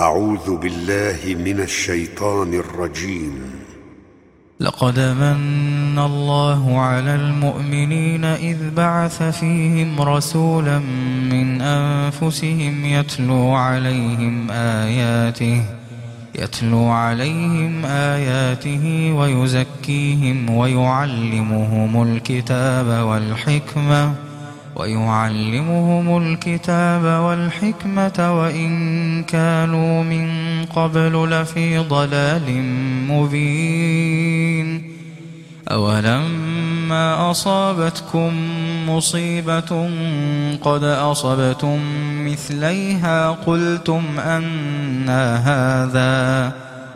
أعوذ بالله من الشيطان الرجيم. لقد من الله على المؤمنين إذ بعث فيهم رسولا من أنفسهم يتلو عليهم آياته يتلو عليهم آياته ويزكيهم ويعلمهم الكتاب والحكمة ويعلمهم الكتاب والحكمة وإن كانوا من قبل لفي ضلال مبين. أولما أصابتكم مصيبة قد أصبتم مثليها قلتم أنا هذا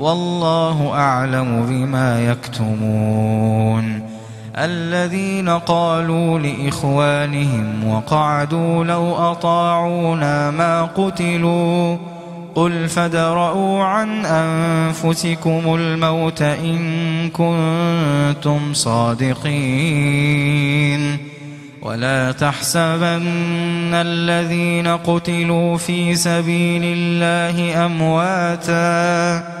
والله أعلم بما يكتمون. الذين قالوا لإخوانهم وقعدوا لو أطاعونا ما قتلوا قل فدرؤوا عن أنفسكم الموت إن كنتم صادقين. ولا تحسبن الذين قتلوا في سبيل الله أمواتا.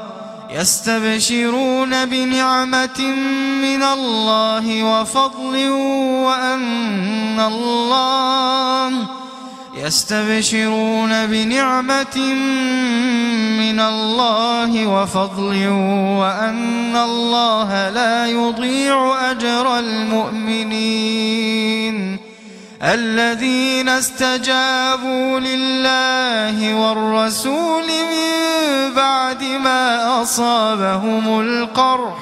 يستبشرون بنعمة من الله وفضل وأن الله يستبشرون بنعمة من الله وفضل وأن الله لا يضيع أجر المؤمنين. الذين استجابوا لله والرسول بعد ما أصابهم القرح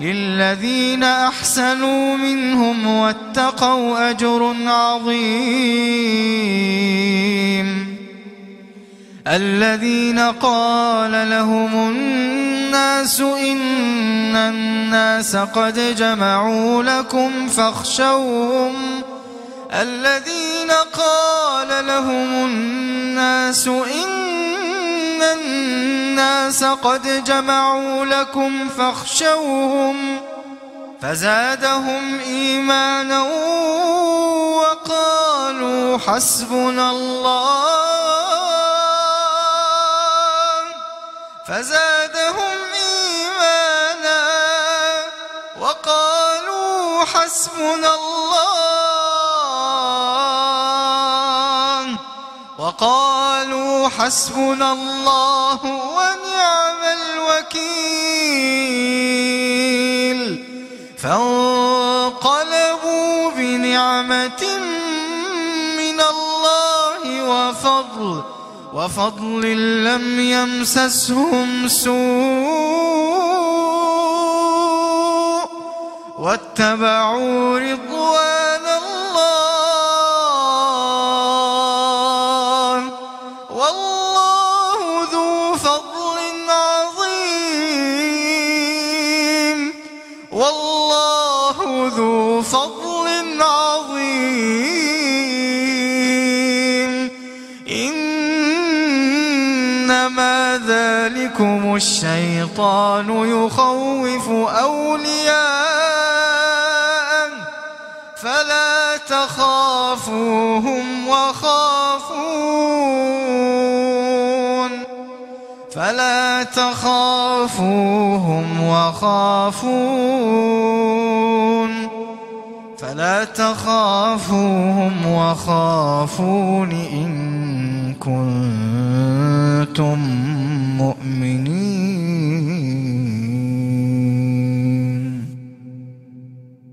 للذين أحسنوا منهم واتقوا أجر عظيم. الذين قال لهم الناس إن الناس قد جمعوا لكم فاخشوهم. الذين قال لهم الناس إن الناس قد جمعوا لكم فاخشوهم فزادهم إيمانا وقالوا حسبنا الله فزادهم إيمانا وقالوا حسبنا الله وقالوا حسبنا الله ونعم الوكيل. فانقلبوا بنعمة من الله وفضل وفضل لم يمسسهم سوء. واتبعوا رضوان عظيم. إنما ذلكم الشيطان يخوف أولياءه. فلا تخافوهم وخافون. فلا تخافوهم وخافون. فلا تخافوهم وخافون إن كنتم مؤمنين.